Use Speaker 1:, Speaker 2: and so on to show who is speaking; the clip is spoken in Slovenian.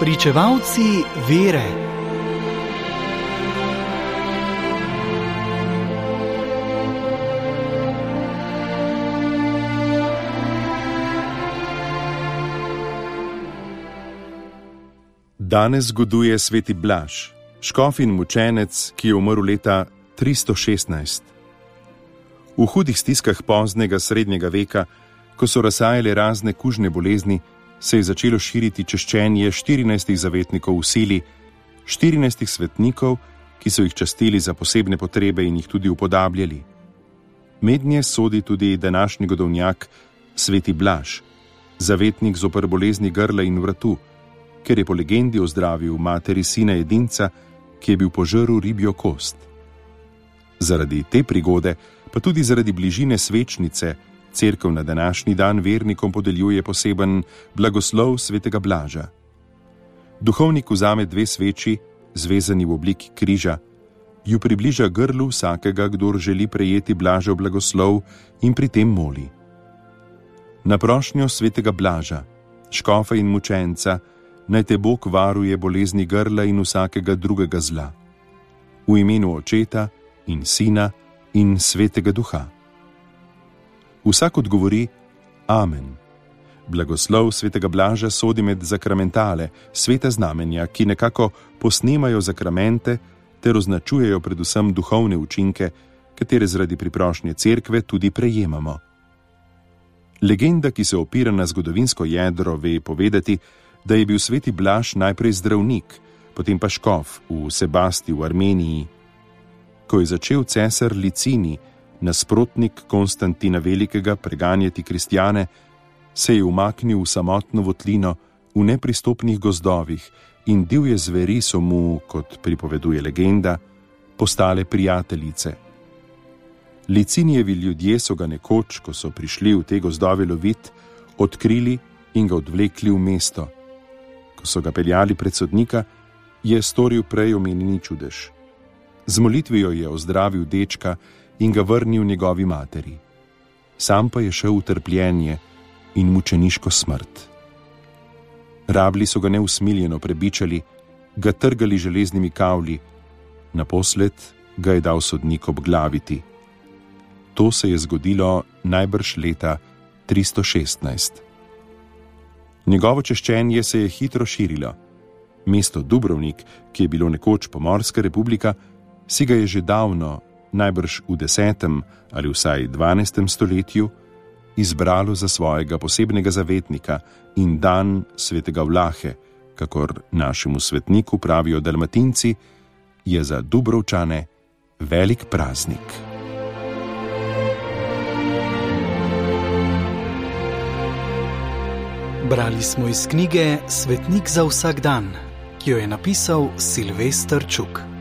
Speaker 1: Pričevalci vere.
Speaker 2: Danes zgoduje sveti Blaž, škof in mučenec, ki je umrl leta 316. V hudih stiskah poznega srednjega veka, ko so razsajale razne kužne bolezni, se je začelo širiti češčenje 14 zavetnikov v sili, 14 svetnikov, ki so jih častili za posebne potrebe in jih tudi upodabljali. Mednje sodi tudi današnji godovnjak, sveti Blaž, zavetnik zoper bolezni grla in vratu, ker je po legendi ozdravil materi sina edinca, ki je bil požrl ribjo kost. Zaradi te prigode, pa tudi zaradi bližine svečnice, Cerkev na današnji dan vernikom podeljuje poseben blagoslov svetega Blaža. Duhovnik vzame dve sveči, zvezani v obliki križa, ju približa grlu vsakega, kdo želi prejeti Blažev blagoslov in pri tem moli. Na prošnjo svetega Blaža, škofa in mučenca, naj te Bog varuje bolezni grla in vsakega drugega zla. V imenu očeta in sina in svetega duha. Vsak odgovori: Amen. Blagoslov svetega Blaža sodi med zakramentale, sveta znamenja, ki nekako posnemajo zakramente ter označujejo predvsem duhovne učinke, katere zaradi priprošnje cerkve tudi prejemamo. Legenda, ki se opira na zgodovinsko jedro, ve povedati, da je bil sveti Blaž najprej zdravnik, potem pa škof v Sebasti v Armeniji. Ko je začel cesar Licini, nasprotnik Konstantina Velikega, preganjati kristjane, se je umaknil v samotno votlino v nepristopnih gozdovih in divje zveri so mu, kot pripoveduje legenda, postale prijateljice. Licinijevi ljudje so ga nekoč, ko so prišli v te gozdove lovit, odkrili in ga odvlekli v mesto. Ko so ga peljali pred sodnika, je storil prej omenjeni čudež. Z molitvijo je ozdravil dečka, in ga vrnil njegovi materi. Sam pa je šel v trpljenje in mučeniško smrt. Rabli so ga neusmiljeno prebičali, ga trgali železnimi kavli, naposled ga je dal sodnik obglaviti. To se je zgodilo najbrž leta 316. Njegovo češčenje se je hitro širilo. Mesto Dubrovnik, ki je bilo nekoč pomorska republika, si ga je že davno najbrž v desetem ali vsaj dvanajstem stoletju, izbralo za svojega posebnega zavetnika in dan svetega Vlahe, kakor našemu svetniku pravijo Dalmatinci, je za Dubrovčane velik praznik.
Speaker 1: Brali smo iz knjige Svetnik za vsak dan, ki jo je napisal Silvestr Čuk.